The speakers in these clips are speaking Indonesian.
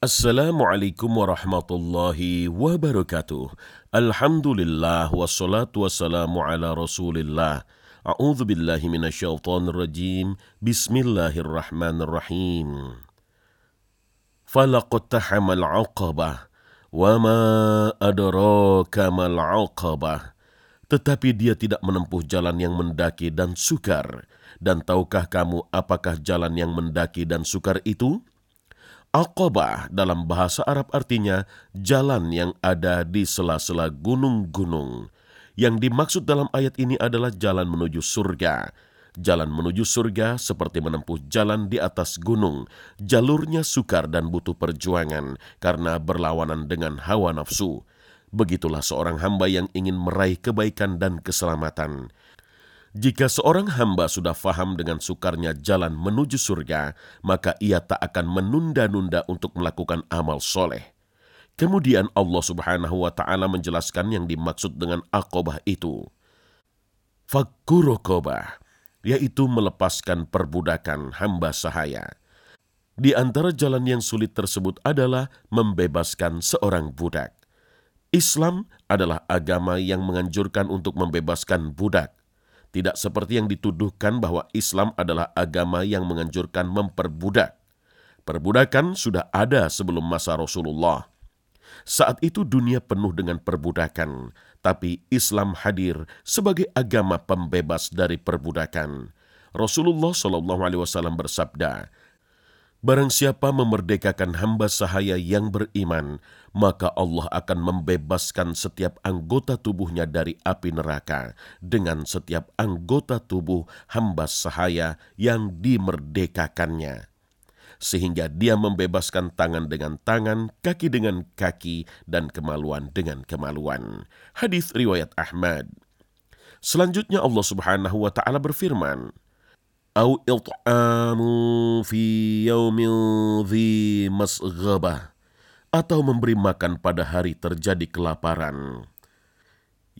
Assalamualaikum warahmatullahi wabarakatuh. Alhamdulillah wassalatu wassalamu ala rasulillah. A'udzu billahi minasyaitonir rajim. Bismillahirrahmanirrahim. Falaqtahamal 'aqabah wa ma adraka mal 'aqabah. Tetapi dia tidak menempuh jalan yang mendaki dan sukar. Dan tahukah kamu apakah jalan yang mendaki dan sukar itu? Aqabah dalam bahasa Arab artinya jalan yang ada di sela-sela gunung-gunung. Yang dimaksud dalam ayat ini adalah jalan menuju surga. Jalan menuju surga seperti menempuh jalan di atas gunung. Jalurnya sukar dan butuh perjuangan karena berlawanan dengan hawa nafsu. Begitulah seorang hamba yang ingin meraih kebaikan dan keselamatan. Jika seorang hamba sudah faham dengan sukarnya jalan menuju surga, maka ia tak akan menunda-nunda untuk melakukan amal soleh. Kemudian Allah subhanahu wa ta'ala menjelaskan yang dimaksud dengan akobah itu. Fakurokobah, yaitu melepaskan perbudakan hamba sahaya. Di antara jalan yang sulit tersebut adalah membebaskan seorang budak. Islam adalah agama yang menganjurkan untuk membebaskan budak tidak seperti yang dituduhkan bahwa Islam adalah agama yang menganjurkan memperbudak. Perbudakan sudah ada sebelum masa Rasulullah. Saat itu dunia penuh dengan perbudakan, tapi Islam hadir sebagai agama pembebas dari perbudakan. Rasulullah Shallallahu Alaihi Wasallam bersabda, Barang siapa memerdekakan hamba sahaya yang beriman, maka Allah akan membebaskan setiap anggota tubuhnya dari api neraka dengan setiap anggota tubuh hamba sahaya yang dimerdekakannya. Sehingga dia membebaskan tangan dengan tangan, kaki dengan kaki, dan kemaluan dengan kemaluan. Hadis riwayat Ahmad. Selanjutnya Allah Subhanahu wa taala berfirman, أو إطعام في يوم ذي مسغبة atau memberi makan pada hari terjadi kelaparan.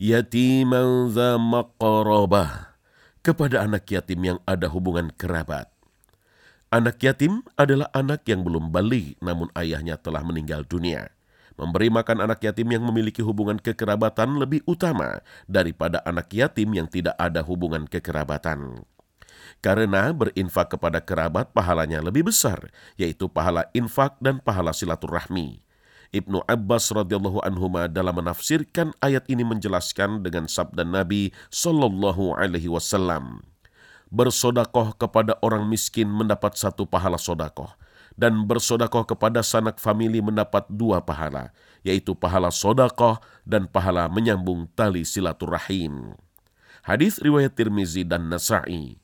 Yatiman za maqarabah kepada anak yatim yang ada hubungan kerabat. Anak yatim adalah anak yang belum balik namun ayahnya telah meninggal dunia. Memberi makan anak yatim yang memiliki hubungan kekerabatan lebih utama daripada anak yatim yang tidak ada hubungan kekerabatan. Karena berinfak kepada kerabat pahalanya lebih besar, yaitu pahala infak dan pahala silaturahmi. Ibnu Abbas radhiyallahu anhu dalam menafsirkan ayat ini menjelaskan dengan sabda Nabi Shallallahu alaihi wasallam. Bersodakoh kepada orang miskin mendapat satu pahala sodakoh, dan bersodakoh kepada sanak famili mendapat dua pahala, yaitu pahala sodakoh dan pahala menyambung tali silaturahim. Hadis riwayat Tirmizi dan Nasai.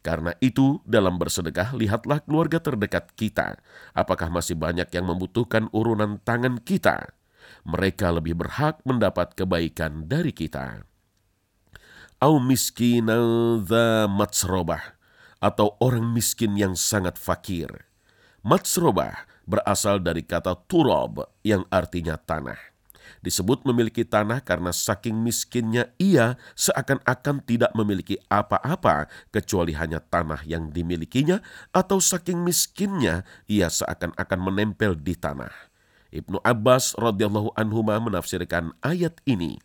Karena itu, dalam bersedekah, lihatlah keluarga terdekat kita. Apakah masih banyak yang membutuhkan urunan tangan kita? Mereka lebih berhak mendapat kebaikan dari kita. Au miskina dha matsrobah, atau orang miskin yang sangat fakir. Matsrobah berasal dari kata turob yang artinya tanah disebut memiliki tanah karena saking miskinnya ia seakan-akan tidak memiliki apa-apa kecuali hanya tanah yang dimilikinya atau saking miskinnya ia seakan-akan menempel di tanah. Ibnu Abbas radhiyallahu anhu menafsirkan ayat ini.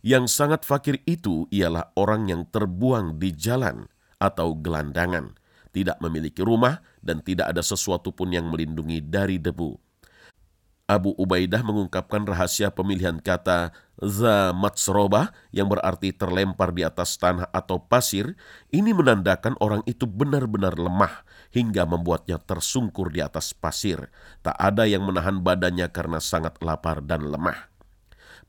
Yang sangat fakir itu ialah orang yang terbuang di jalan atau gelandangan, tidak memiliki rumah dan tidak ada sesuatu pun yang melindungi dari debu Abu Ubaidah mengungkapkan rahasia pemilihan kata za matsrobah yang berarti terlempar di atas tanah atau pasir, ini menandakan orang itu benar-benar lemah hingga membuatnya tersungkur di atas pasir. Tak ada yang menahan badannya karena sangat lapar dan lemah.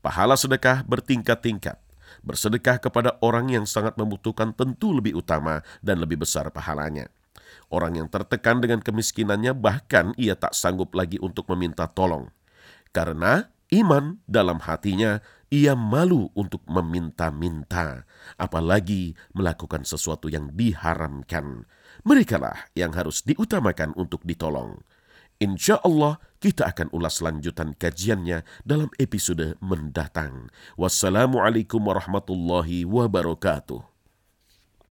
Pahala sedekah bertingkat-tingkat. Bersedekah kepada orang yang sangat membutuhkan tentu lebih utama dan lebih besar pahalanya. Orang yang tertekan dengan kemiskinannya bahkan ia tak sanggup lagi untuk meminta tolong. Karena iman dalam hatinya ia malu untuk meminta-minta, apalagi melakukan sesuatu yang diharamkan. Merekalah yang harus diutamakan untuk ditolong. Insya Allah kita akan ulas lanjutan kajiannya dalam episode mendatang. Wassalamualaikum warahmatullahi wabarakatuh.